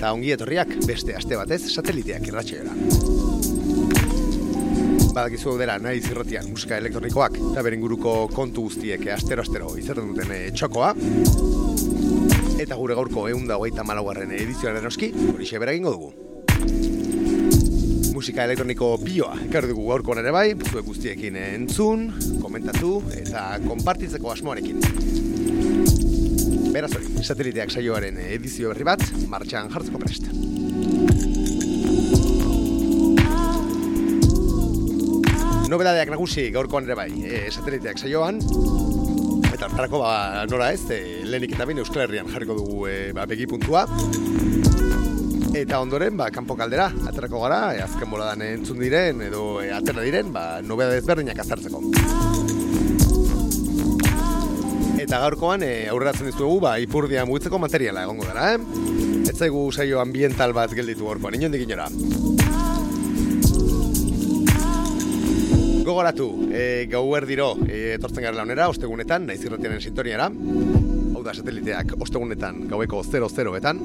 Eta ongi etorriak beste aste batez sateliteak irratxeera. Badakizu dela nahi zirrotian musika elektronikoak eta beren guruko kontu guztiek astero-astero izaten duten eh, txokoa. Eta gure gaurko egun da hogeita malaugarren edizioan eroski, hori xebera egingo dugu. Musika elektroniko bioa, ekarri dugu gaurko nere bai, zuek guztiekin entzun, komentatu eta konpartitzeko asmoarekin. Beraz hori, sateliteak saioaren edizio berri bat, martxan jartzeko prest. Nobedadeak nagusi gaurkoan ere bai, e, sateliteak saioan, eta hartarako ba, nora ez, e, lehenik eta bine Euskal Herrian jarriko dugu e, ba, begi puntua. Eta ondoren, ba, kanpo kaldera, aterako gara, e, azken boladan entzun diren, edo e, atera diren, ba, nobeda ezberdinak azartzeko. Eta gaurkoan e, aurreratzen dizuegu ba, ipurdia mugitzeko materiala egongo dara, eh? Ez zaigu saio ambiental bat gelditu gaurkoan, inondik inora. Gogoratu, e, gau erdiro e, etortzen gara launera, ostegunetan, naiz irratianen sintoniara. Hau da, sateliteak ostegunetan gaueko 00-etan.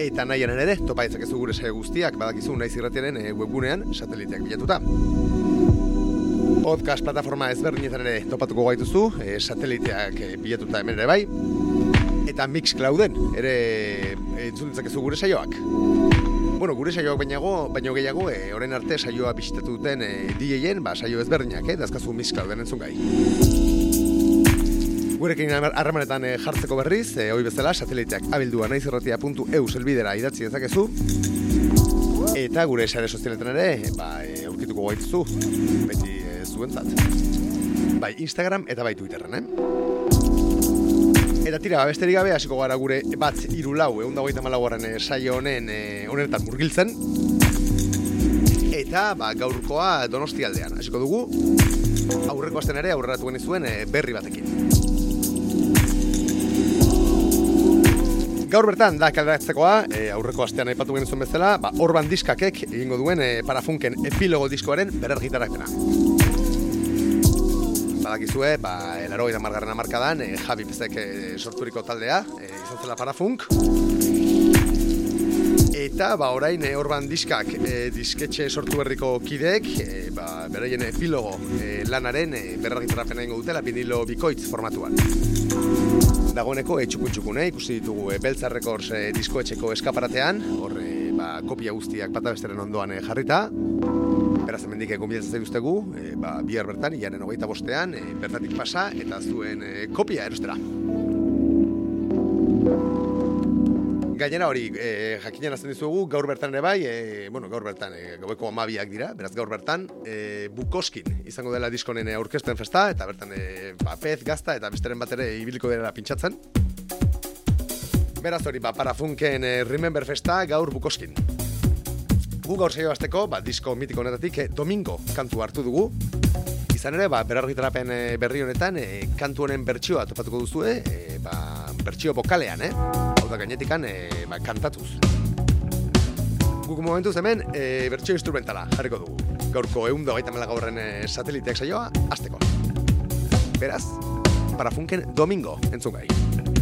Eta nahian ere, topa ez gure saio guztiak, badakizu naiz irratianen e, webgunean, sateliteak bilatuta. Podcast plataforma ezberdinetan ere topatuko gaituzu, e, sateliteak e, bilatuta hemen ere bai. Eta Mixclouden ere entzun ditzakezu gure saioak. Bueno, gure saioak bainago, baino gehiago, e, orain arte saioa bisitatu duten e, DJ-en, ba, saio ezberdinak, eh, dazkazu Mixclouden entzun gai. Gurekin harremanetan e, jartzeko berriz, e, hoi bezala, sateliteak abildua naizerratia.eu selbidera idatzi dezakezu. Eta gure sare sozialetan ere, ba, e, aurkituko gaituzu, beti zuentzat. Bai, Instagram eta bai Twitterren, eh? Eta tira, besterik gabe, hasiko gara gure bat irulau, egun dagoita malauaren e, saio honen e, honetan murgiltzen. Eta, ba, gaurkoa donosti aldean, hasiko dugu, aurreko asten ere aurreratu genizuen e, berri batekin. Gaur bertan da kalderatzekoa, e, aurreko astean aipatu genizuen bezala, ba, Orban diskakek egingo duen e, parafunken epilogo diskoaren berergitarakena. Badakizue, ba, elaro eta margarren amarkadan, e, Javi Pezek e, sorturiko taldea, e, izan zela parafunk. Eta, ba, orain, e, Orban diskak e, disketxe sortu berriko kideek, e, ba, beraien epilogo e, lanaren e, berergitarapena ingo dutela vinilo bikoitz formatuan dagoeneko etxukun txukun, eh? ikusi ditugu e, Beltza Records e, diskoetxeko eskaparatean, horre ba, kopia guztiak bata ondoan e, jarrita. Beraz, hemendik gombidatzen zaituztegu, e, ba, bihar bertan, hogeita bostean, e, bertatik pasa eta zuen e, kopia erostera. Gainera hori, e, jakinen azten dizuegu, gaur bertan ere bai, e, bueno, gaur bertan, e, gaueko amabiak dira, beraz gaur bertan, e, bukoskin izango dela diskonen aurkezpen festa, eta bertan e, ba, gazta, eta besteren bat ere ibiliko dela pintxatzen. Beraz hori, ba, parafunken e, Remember Festa gaur bukoskin. Gu gaur zeio azteko, ba, disko mitiko honetatik, e, domingo kantu hartu dugu. Izan ere, ba, berargitarapen e, berri honetan, e, kantu honen bertsioa topatuko duzu, e, ba, bertsio bokalean, eh? Hau da gainetikan, e, ba, kantatuz. Guk momentuz hemen, e, bertsio instrumentala jarriko dugu. Gaurko egun da gaita gaurren e, sateliteak saioa, azteko. Beraz, parafunken domingo, entzun gai.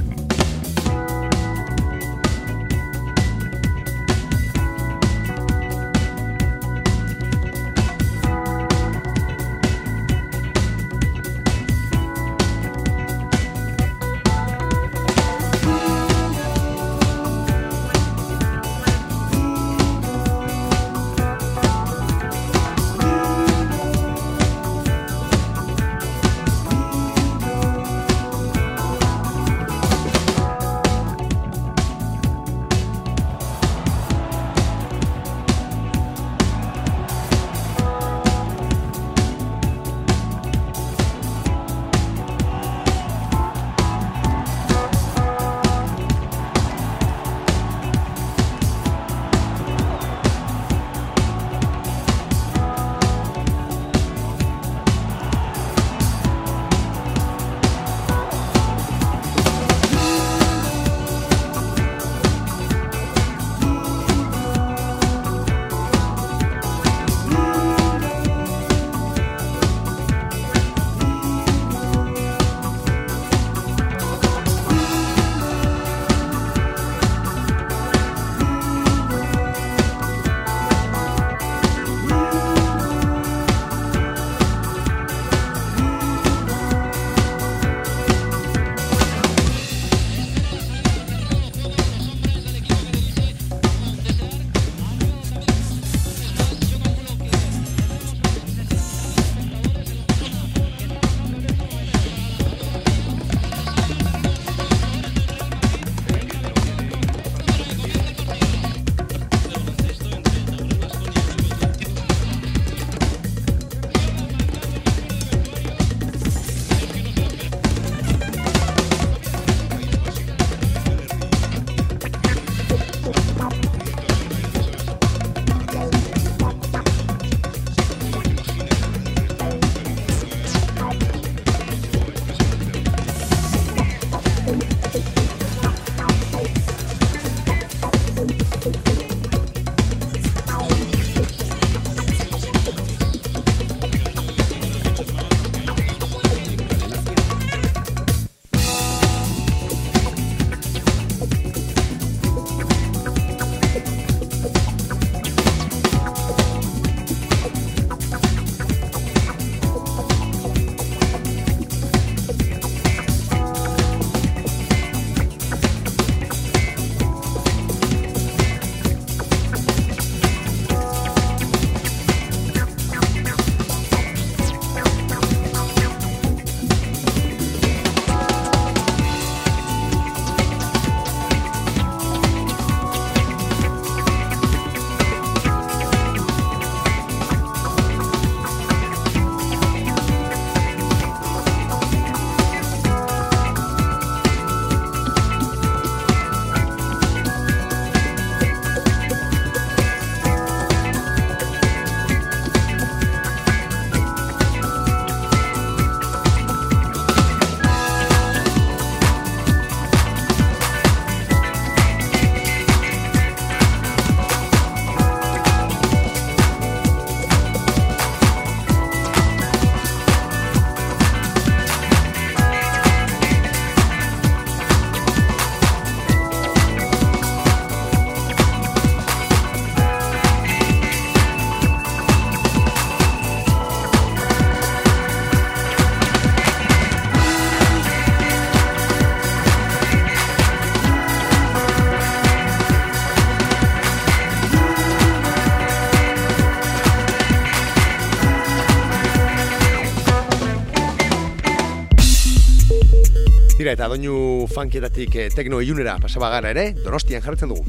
Doinu funkietatik eh, tekno ilunera pasaba gara ere, donostian jarritzen dugu.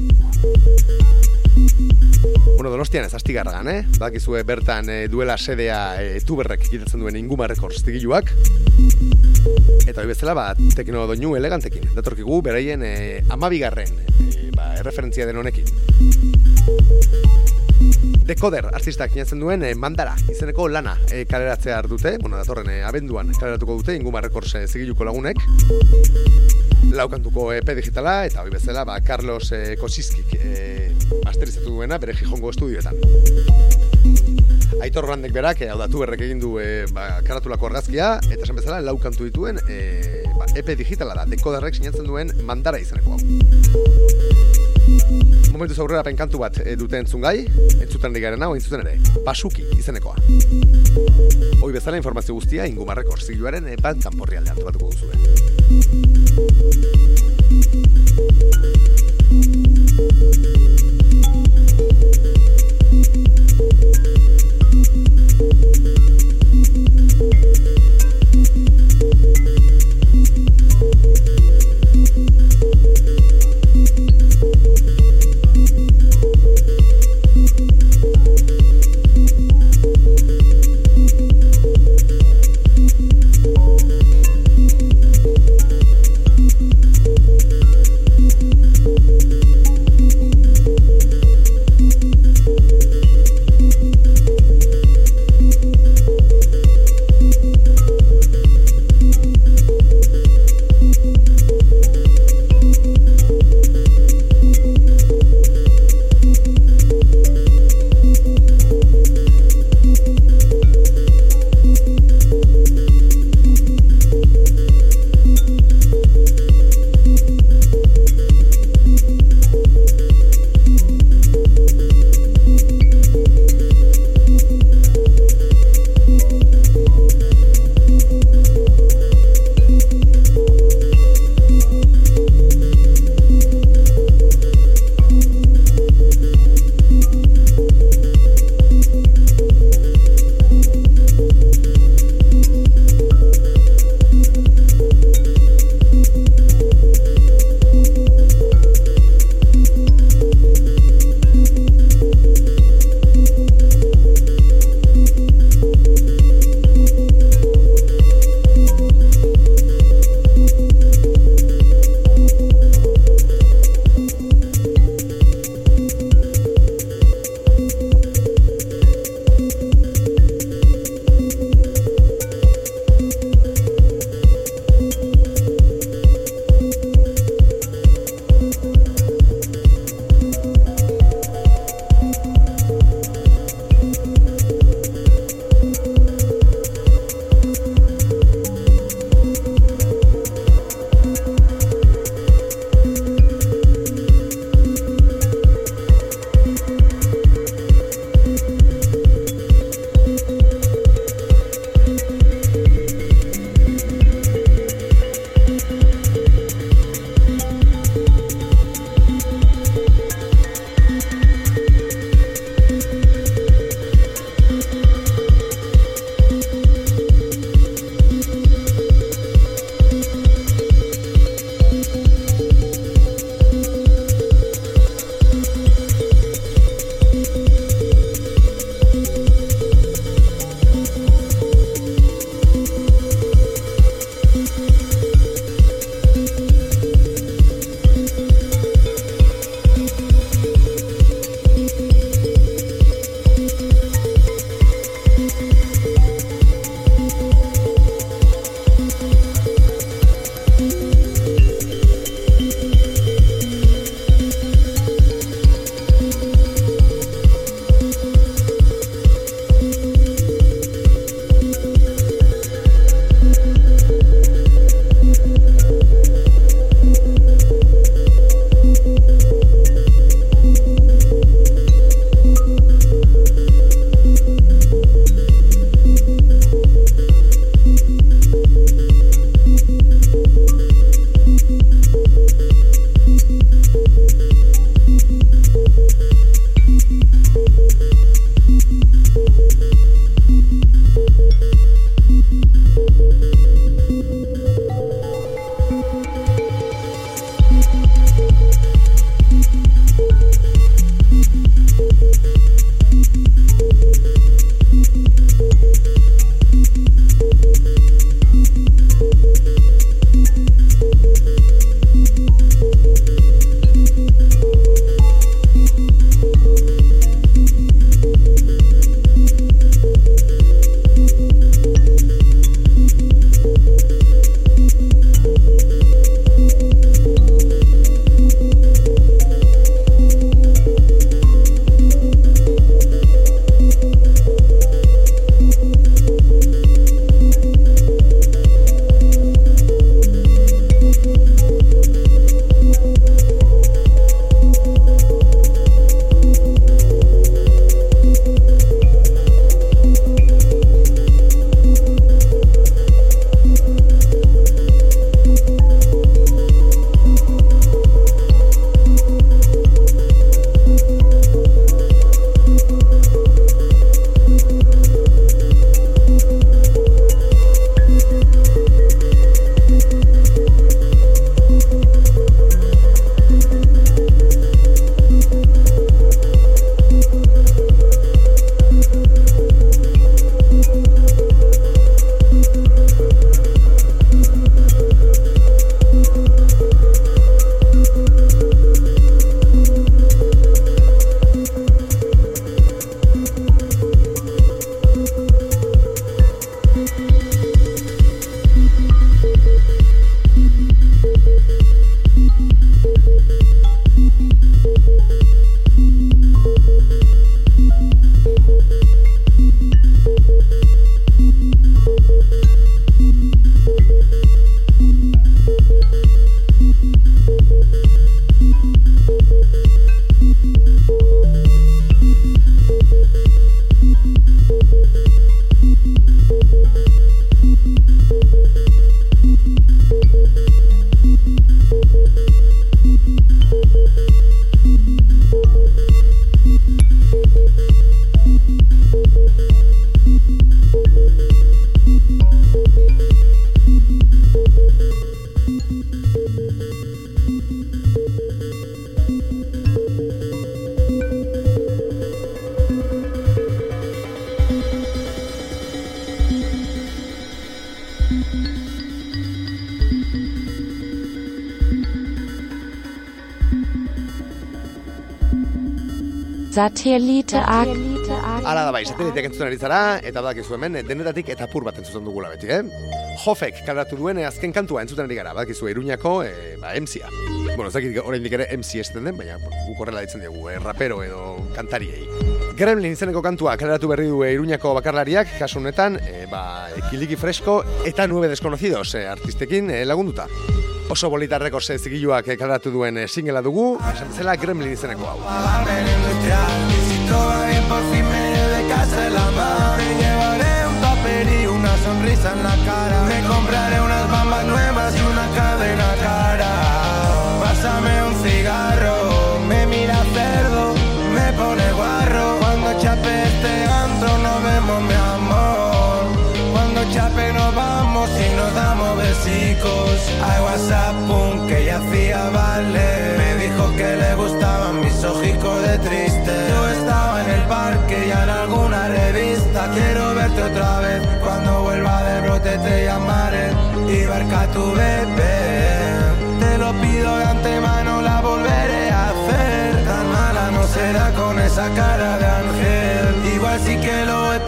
Bueno, donostian ez astigarragan, eh? Bakizue bertan eh, duela sedea eh, tuberrek egiten duen inguma rekords zigiluak. Eta hori bezala, ba, tekno doinu elegantekin. Datorkigu, beraien eh, amabigarren, eh, ba, erreferentzia den honekin. Decoder artistak inatzen duen eh, mandara izeneko lana eh, kaleratzea dute, bueno, datorren eh, abenduan kaleratuko dute inguma rekords eh, zigiluko lagunek. Laukantuko EP digitala eta hori bezala ba, Carlos eh, Kosiskik eh, masterizatu duena bere Gijongo estudioetan. Aitor Randek berak, hau da, tuberrek egin du eh, ba, karatulako argazkia, eta esan bezala lau kantu dituen eh, ba, EP digitala da, dekoderrek sinatzen duen mandara izeneko hau. Momentuz aurrera penkantu bat eh, dute entzungai, entzuten ari garen hau, entzuten ere, pasuki izenekoa. Hoi bezala informazio guztia ingumarrek orzigioaren epan eh, kanporri aldean tobatuko duzue. thank Satelliteak Hala da bai, sateliteak entzuten ari zara, eta badakizu hemen, denetatik eta pur bat entzuten dugula beti, eh? Jofek kaleratu duen eh, azken kantua entzuten ari gara, badakizu Iruñako, eh, ba, emsia. Bueno, ez dakit oraindik ere MC esten den, baina guk horrela ditzen dugu, eh, rapero edo kantariei. Gremlin izeneko kantua kaleratu berri du eh, Iruñako bakarlariak, kasu honetan, eh, ba, kiliki fresko eta nueve desconocidos eh, artistekin eh, lagunduta. Oso bolitarreko ze zigiluak eh, kaleratu duen eh, singela dugu, esan bezala Gremlin izeneko hau. Me compraré unas bambas nuevas y una cadena Hay WhatsApp, pum, que ya hacía vale. Me dijo que le gustaban mis ojicos de triste. Yo estaba en el parque y en alguna revista. Quiero verte otra vez, cuando vuelva de brote te llamaré. Y ver que a tu bebé. Te lo pido de antemano, la volveré a hacer. Tan mala no será con esa cara de ángel. Igual sí que lo es,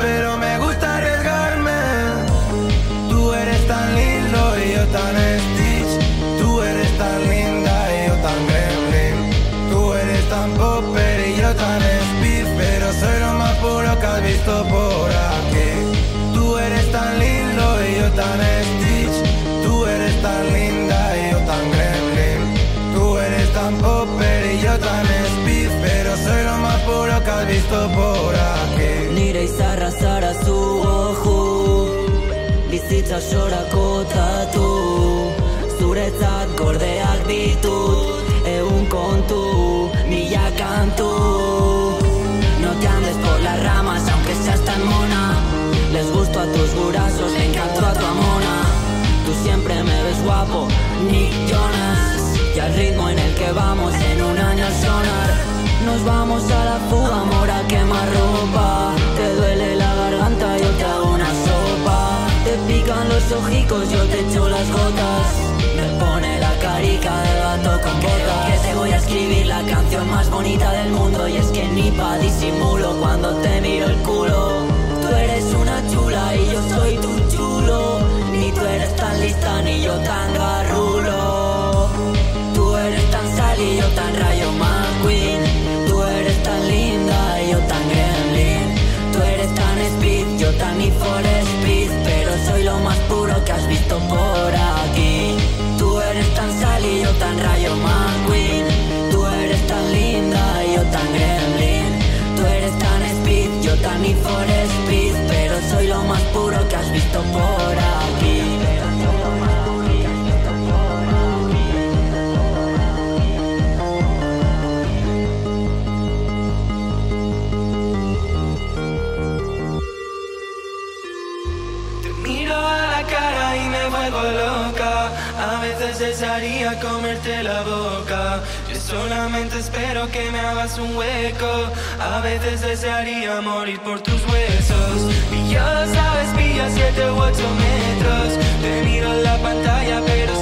visto por aquí. Nire izarra zara zu oju Bizitza sorako tatu Zuretzat gordeak ditut Egun kontu, mila kantu No te andes por las ramas aunque seas tan mona. Les gusto a tus burazos, le encanto a tu amona. Tú siempre me ves guapo, Nick Jonas Y al ritmo en el que vamos en un año sonar Nos vamos a la fuga, amor a quemar ropa. Te duele la garganta, yo te hago una sopa. Te pican los ojicos, yo te echo las gotas. Me pone la carica del gato con botas. Que te voy a escribir la canción más bonita del mundo. Y es que ni pa' disimulo cuando te miro el culo. Tú eres una chula y yo soy tu chulo. Ni tú eres tan lista ni yo tan garrulo. Tú eres tan sal y yo tan rayo McQueen tan need for speed Pero soy lo más puro que has visto por aquí Te miro a la cara y me vuelvo loca. A veces desearía comerte la boca. Solamente espero que me hagas un hueco. A veces desearía morir por tus huesos. Y yo, sabes, pilla siete u ocho metros. Te miro en la pantalla, pero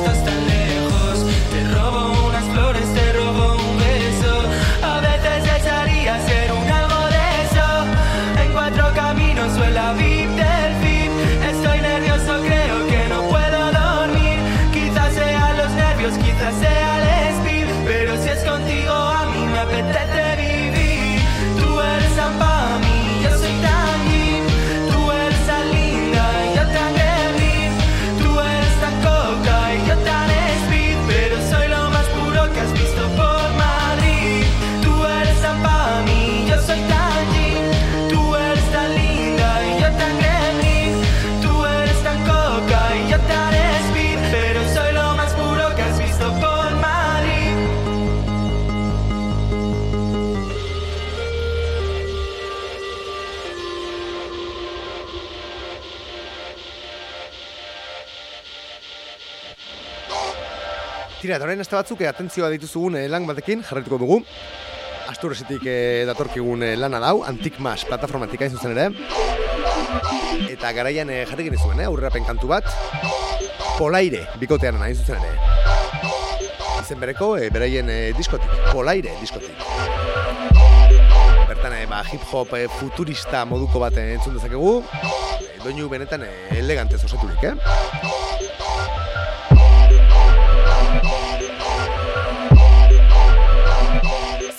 Tira, eta orain aste batzuk, eh, atentzioa dituzugun eh, lan batekin, jarraituko dugu. Asturesetik eh, datorkigun eh, lana dau, Antikmas plataformatik hain zuzen ere. Eta garaian eh, jarri genizuen, eh, aurrerapen kantu bat, Polaire, bikotean hain zuzen ere. Izen bereko, eh, beraien eh, diskotik, Polaire diskotik. Bertan, eh, ba, hip-hop eh, futurista moduko bat eh, entzun dezakegu, doinu benetan eh, elegantez osaturik, eh?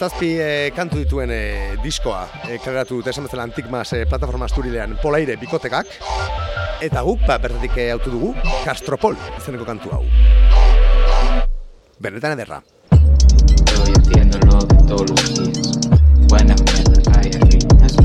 Zazpi eh, kantu dituen eh, diskoa eh, kaleratu dute esan bezala Antikmas eh, plataforma asturilean Polaire bikotekak eta guk ba, bertatik eh, autu dugu Castropol izeneko kantu hau Benetan ederra Estoy haciéndolo de todos los días. Buena mierda hay arriba, las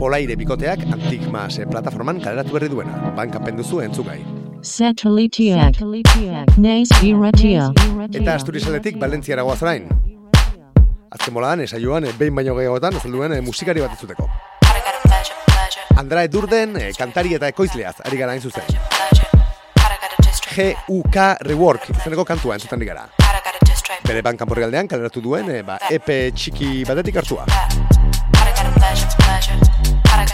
Polaire bikoteak Antikmas eh, plataforman kaleratu berri duena Bankapen duzu entzugai Satelitiak. Naiz irratia. Eta Asturiasaletik Valentziara goaz orain Azken boladan, esaioan, eh, behin baino gehiagotan, ez duen eh, musikari bat izuteko. Andrae Durden, eh, kantari eta ekoizleaz, ari gara hain zuzen. GUK Rework, izeneko kantua entzuten ari gara. Bere bankan porrialdean kaleratu duen, ba, EP txiki batetik hartua.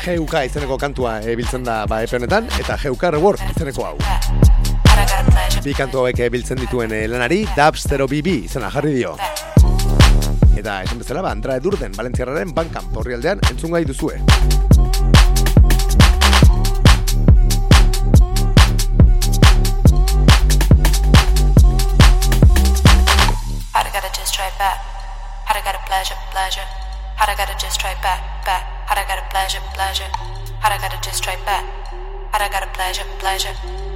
GUK izeneko kantua biltzen da ba, EP honetan, eta GUK Rework izeneko hau. Bi kantu hauek eh, biltzen dituen eh, lanari, Dubs 0BB izena jarri dio. Eta esan bezala, ba, Andrae Durden, Valentziarraren bankan porrialdean entzungai duzue. How to to gotta pleasure, pleasure. How to gotta just try back, back. How to gotta pleasure, pleasure. How to gotta just try back. How to gotta pleasure, pleasure.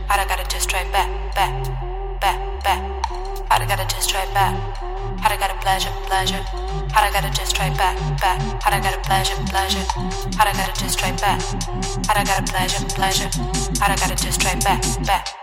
How to gotta just try back, back, back, back. How to gotta just try back. How to gotta pleasure, pleasure. How to gotta just try back, back. How to gotta pleasure, pleasure. How to gotta just try back. How to gotta pleasure, pleasure. How to gotta just try back, back, back,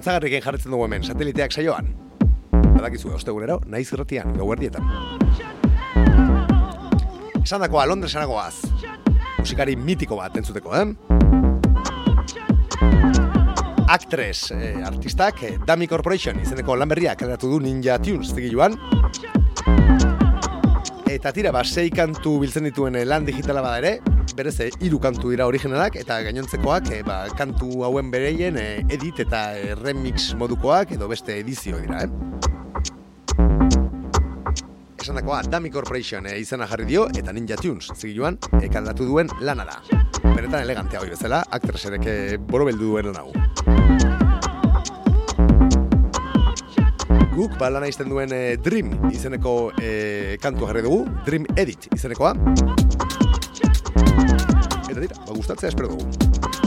dantzagarriken jarretzen dugu hemen, sateliteak saioan. Badakizu, ostegunero, naiz irratian, gauerdietan. Esan dakoa, Londresen goaz. Musikari mitiko bat entzuteko, eh? Actress eh, artistak eh, Dummy Corporation izeneko lan berria kaleratu du Ninja Tunes zigiluan. Eta tira, ba, sei kantu biltzen dituen eh, lan digitala bada ere, berez, hiru kantu dira originalak, eta gainontzekoak, eh, ba, kantu hauen bereien eh, edit eta eh, remix modukoak, edo beste edizio dira, eh? Esandakoa, Dummy Corporation eh, izena jarri dio, eta Ninja Tunes zigiluan, kaleratu duen lana da. Benetan elegantea hoi bezala, aktreserek borobeldu duen lan hau. Guk ba lana izten duen eh, Dream izeneko eh, kantu jarri dugu, Dream Edit izenekoa. Eta dira, ba gustatzea espero dugu.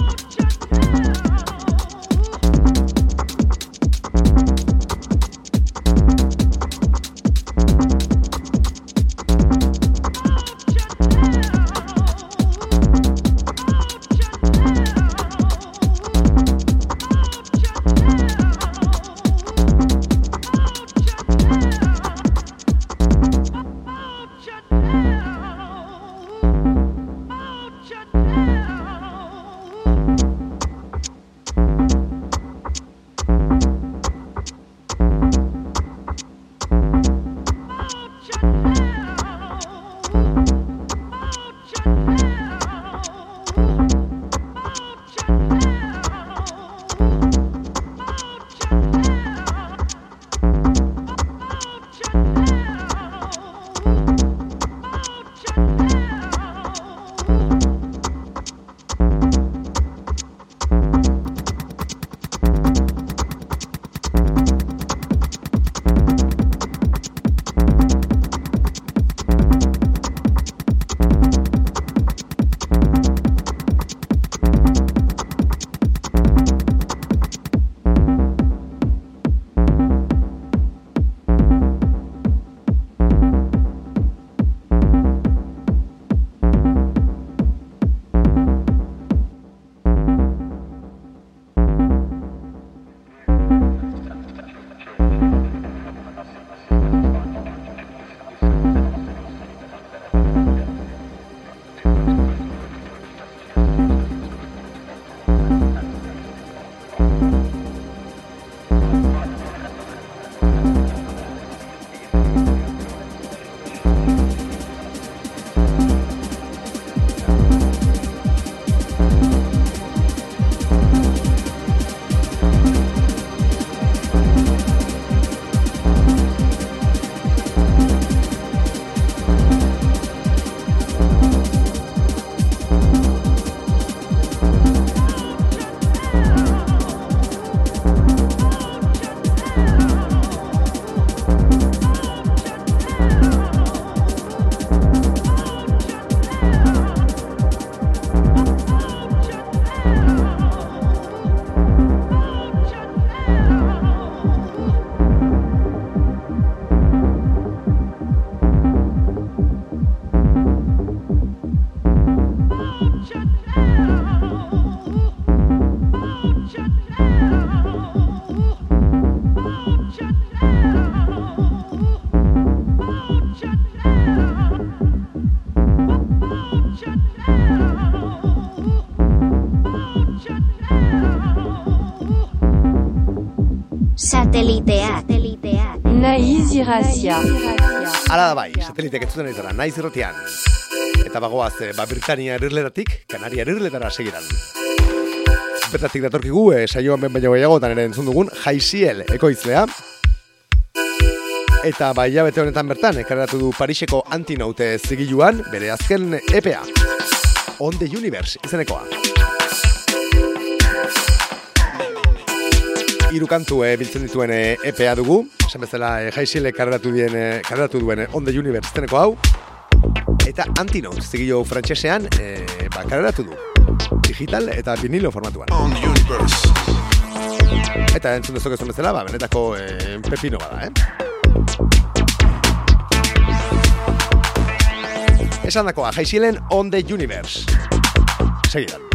Sateliteak. Naiz irratia. Hala da bai, sateliteak entzuten ditara, naiz irratian. Eta bagoaz, eh, ba, Britania erirletatik, Kanaria erirletara segiran. Bertatik datorkigu, eh, saioan ben baino gehiagotan ere entzun dugun, jaiziel ekoizlea. Eta bai bete honetan bertan, ekarratu du Pariseko antinaute zigiluan, bere azken EPA. On the Universe, izenekoa. Hiru kantu e, biltzen dituen e, EPA dugu, esan bezala e, jaiziele karratu, dien, e, karratu duen e, On the Universe izeneko hau, eta Antinote zigilo frantsesean e, ba, karratu du, digital eta vinilo formatuan. Eta entzun dezok ezun bezala, ba, benetako e, pepino bada, eh? Esan dakoa, jaizielen On the Universe. Segidan.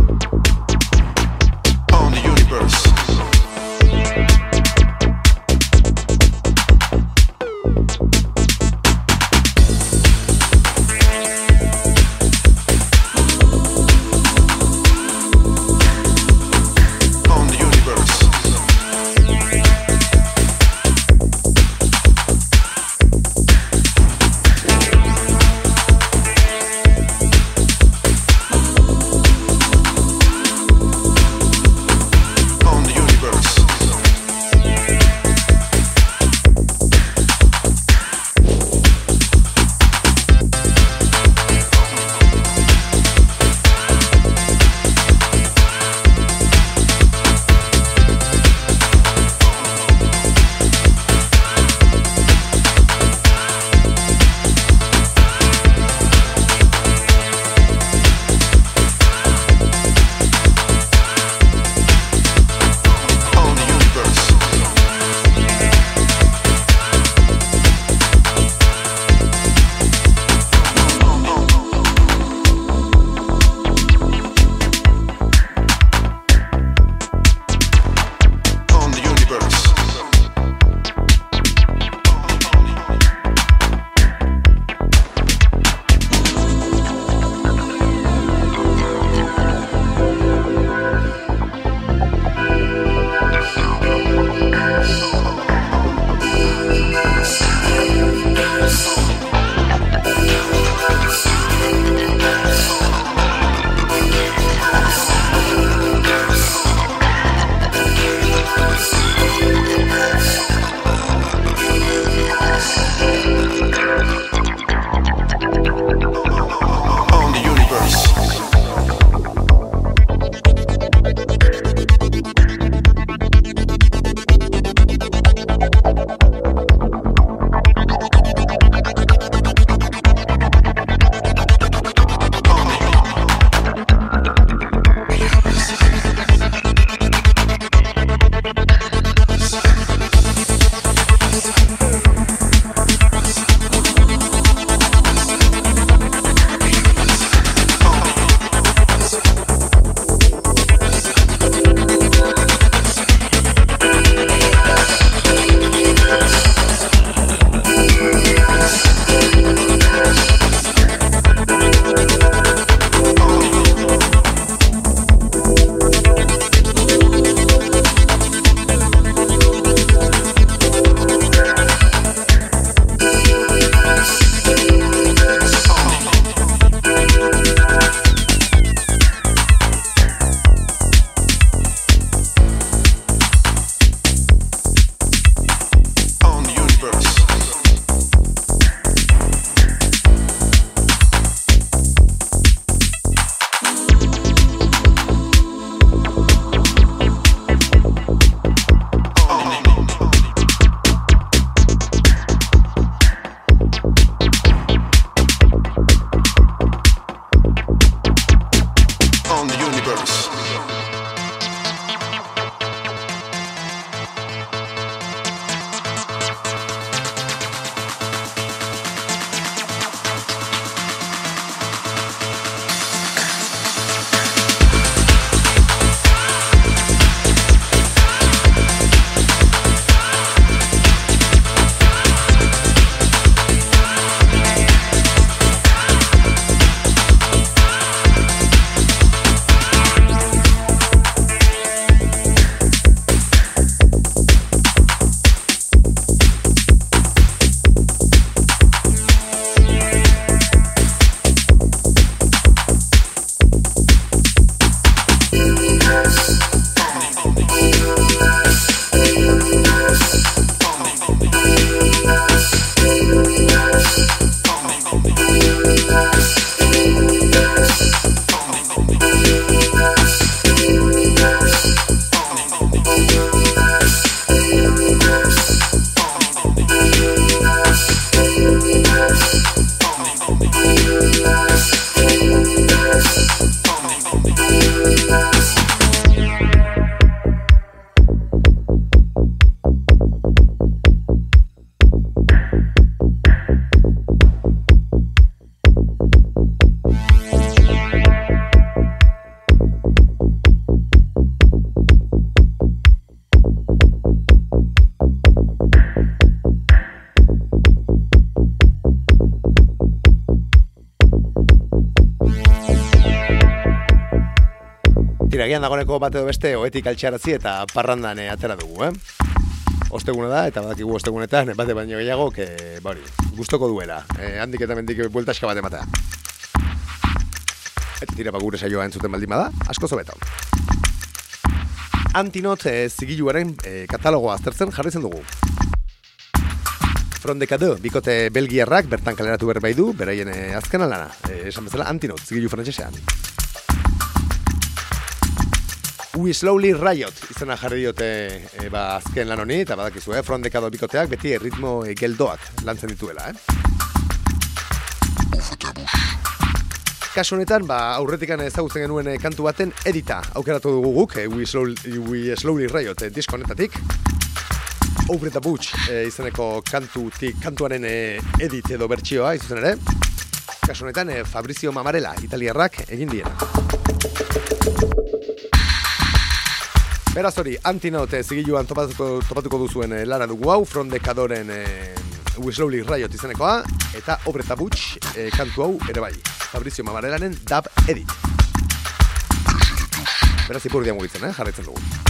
Tira, gian dagoeneko bat edo beste oetik altxaratzi eta parrandan eh, atera dugu, eh? Osteguna da, eta badakigu ostegunetan, bate baino gehiago, que, bori, gustoko duela. Eh, handik eta mendik bueltaska bat ematea. Eta tira, ba, gure saioa entzuten baldin bada, asko zobeto. Antinot eh, zigiluaren eh, katalogoa aztertzen jarritzen dugu. Frondekado, bikote belgiarrak bertan kaleratu berbai du, beraien eh, azkena lana. Eh, esan bezala, Antinot, zigilu frantsesean. We Slowly Riot izena jarri diote e, ba, azken lan honi, eta badakizu, eh? Frondekado bikoteak beti erritmo e, geldoak lantzen dituela, eh? Kasu honetan, ba, aurretikan ezagutzen genuen eh, kantu baten edita aukeratu dugu guk, eh, We, Slowly, We Slowly Riot eh, disko honetatik. Over the Butch eh, izeneko kantutik, kantuaren eh, edit edo bertsioa, izuzen ere. Kasu honetan, eh, Fabrizio Mamarela, italiarrak egin diena. Beraz hori, antinote zigiluan topatuko, topatuko duzuen eh, lara dugu hau, From the Kadoren eh, We Slowly Riot izeneko eta Obreta Butch eh, kantu hau ere bai. Fabrizio Mamarelanen dub edit. Beraz ipurdia mugitzen, eh? jarraitzen dugu.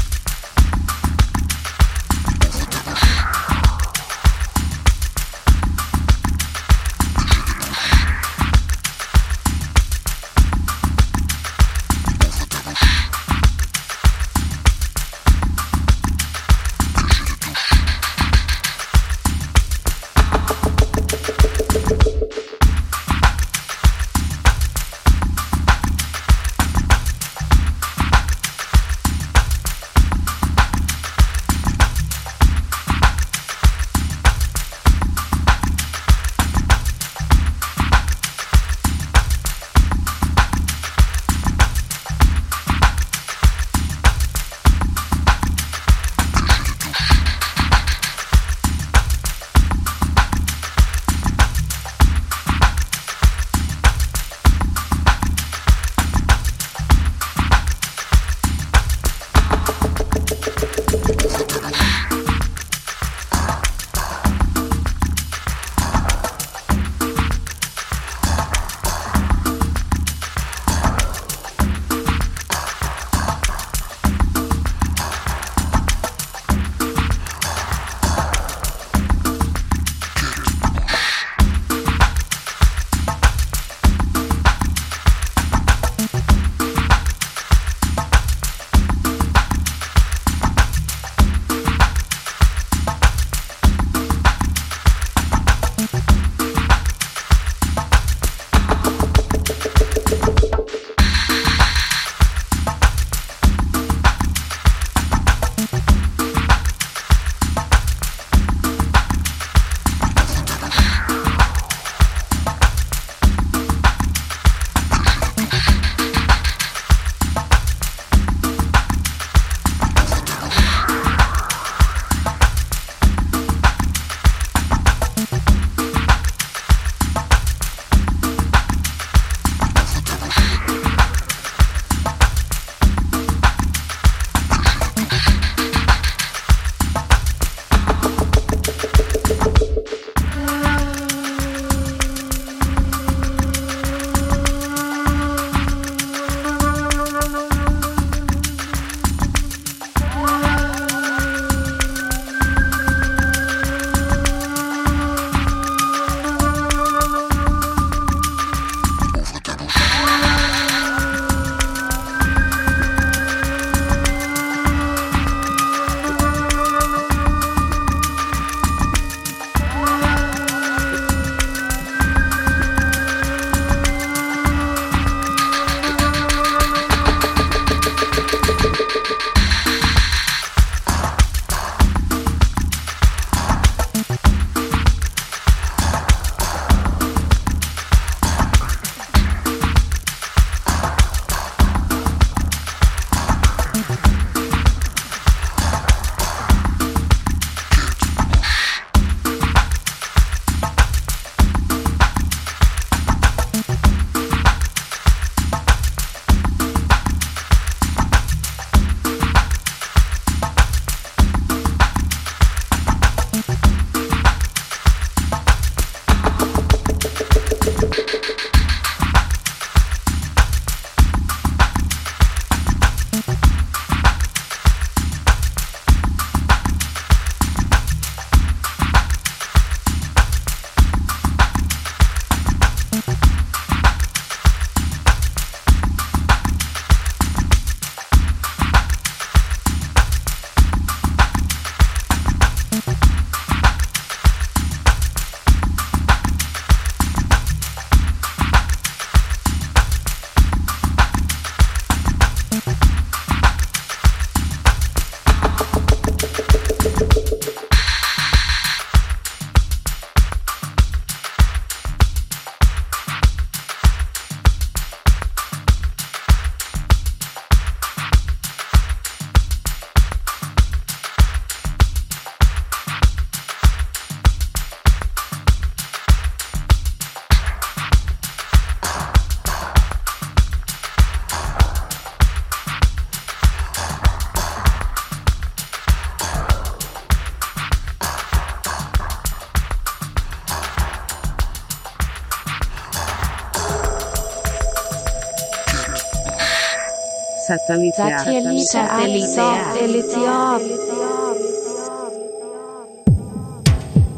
Satelitea.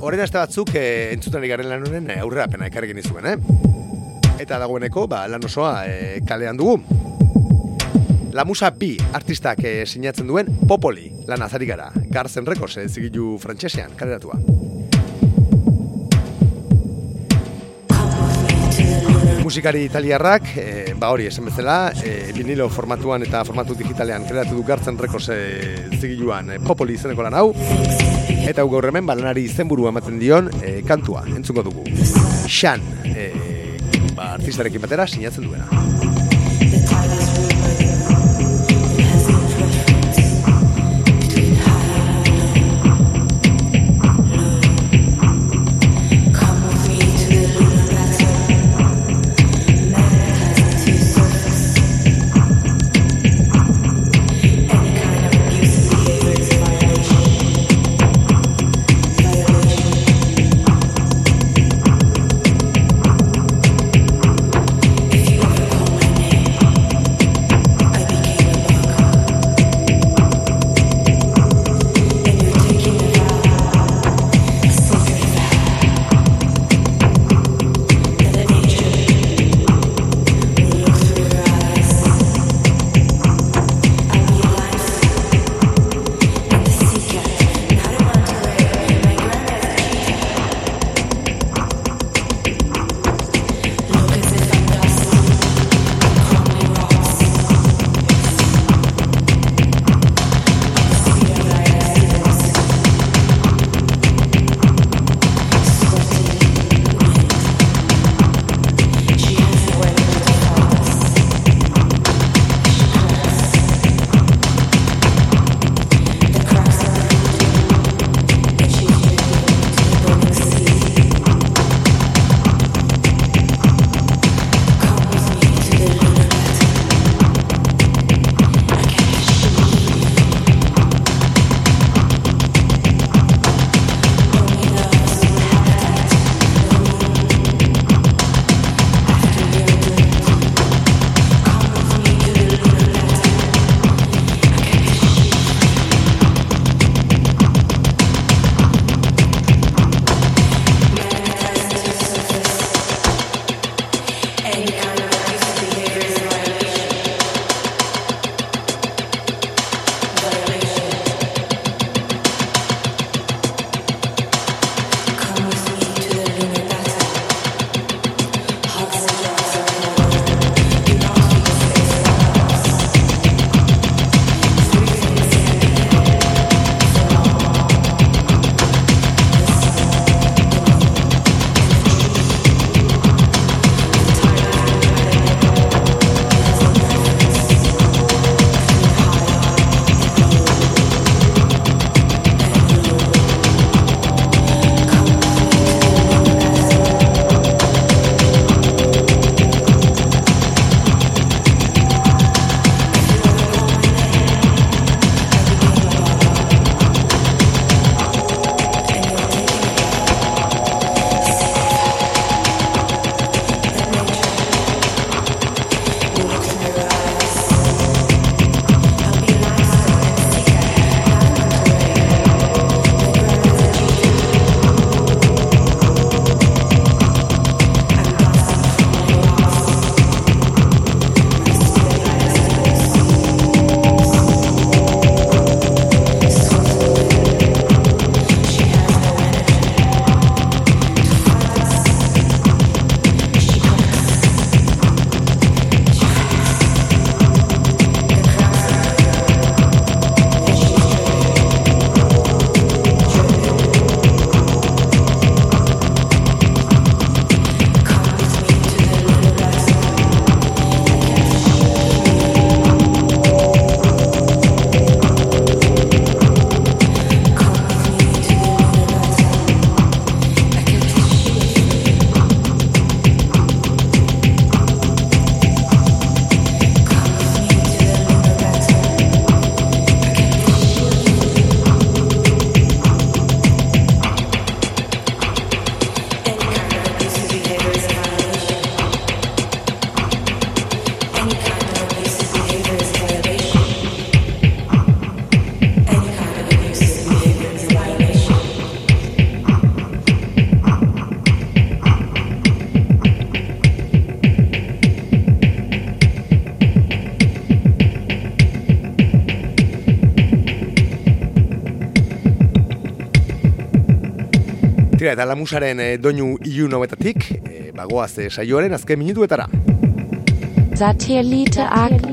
Horren aste batzuk e, entzuten garen lan honen e, aurrerapena ekarri genizuen, eh? Eta dagoeneko, ba, lan osoa e, kalean dugu. La Musa bi artistak e, sinatzen duen Popoli lan azari gara. Garzen Records e, zigilu frantsesean kaleratua. Musikari italiarrak, e, ba hori esan bezala, e, vinilo formatuan eta formatu digitalean kreatu du Gartzen Records e, zigiluan e, Popoli izeneko lan hau. Eta gaur hemen balanari izenburua ematen dion e, kantua, entzungo dugu. Xan, e, ba, artistarekin batera sinatzen duena. Tira, eta lamusaren e, doinu ilun hauetatik, e, bagoaz e, saioaren azken minutuetara. Satellite ak.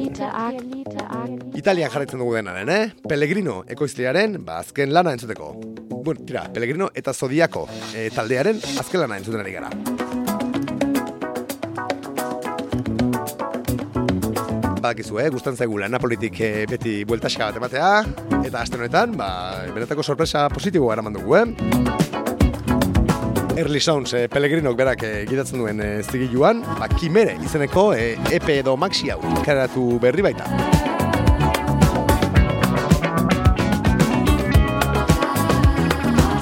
Italian jarraitzen dugu denaren, eh? Pellegrino ekoizlearen, ba, azken lana entzuteko. Bueno, tira, Pellegrino eta Zodiako e, taldearen azken lana entzuten ari gara. Badakizu, eh? Gustan zaigu lana politik eh, beti bueltaxka bat ematea, eta aste honetan, ba, benetako sorpresa positiboa eraman dugu, eh? Early Sounds eh, Pellegrinok berak eh, gidatzen duen eh, zigiluan, ba, Kimere izeneko eh, EP edo maxi hau karatu berri baita.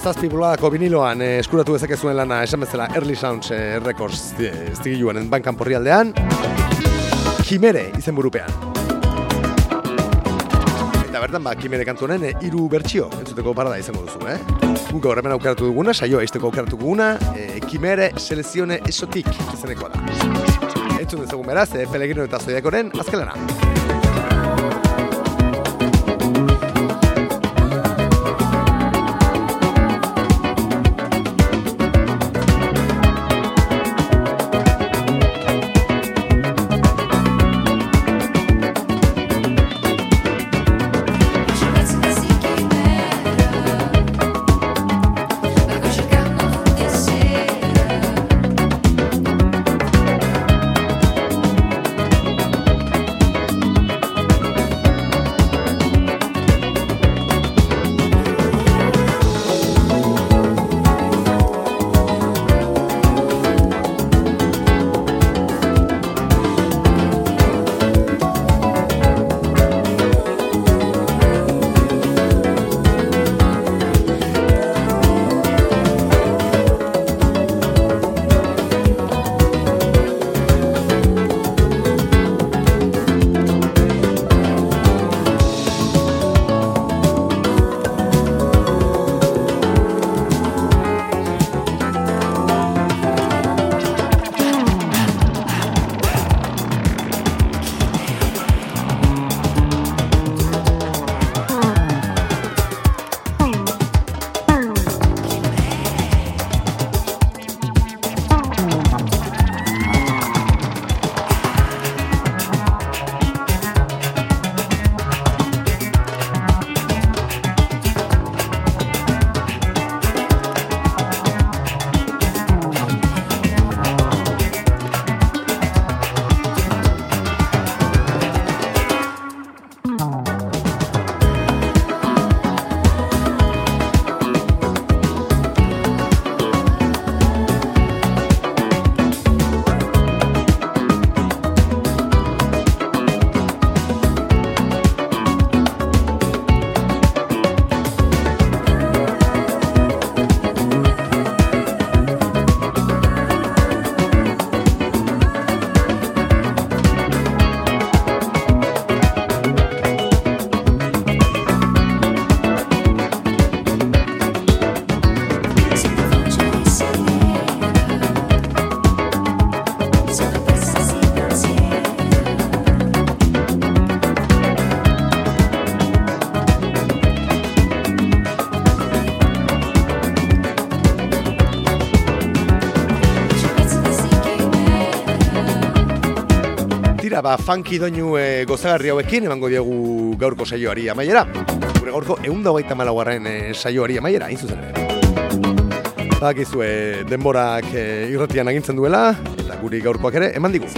Zazpi buladako viniloan eh, eskuratu dezakezuen lana esan bezala Early Sounds eh, Records eh, zigiluan bankan porri aldean. Kimere izen burupean. Eta bertan, ba, Kimere kantu honen hiru bertsio entzuteko parada izango duzu, eh? Guk gaur hemen aukeratu duguna, saioa izteko aukeratu duguna, eh, Kimere Selezione Esotik izeneko da. Entzun dezagun beraz, eh, Pellegrino eta Zodiakoren azkelana. Ba, funky doinu e, gozagarri hauekin emango diegu gaurko saioari amaiera. Gure gaurko eunda hogeita malaguarren e, saioari amaiera, hain zuzen. Bakizue denborak e, irratian agintzen duela, eta guri gaurkoak ere eman digu.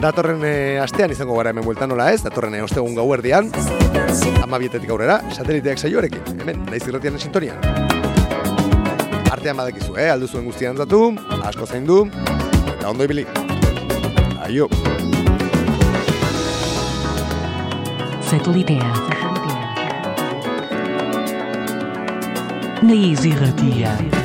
Datorren e, astean izango gara hemen bueltan nola ez, datorren e, ostegun gauerdian, ama bietetik aurrera, sateliteak saioarekin, hemen, naiz irratian sintonian. Artean badakizu, eh? aldu zuen guztian zatu, asko zain du, eta ondo ibili. Satellitenk. Na Easy Rapia.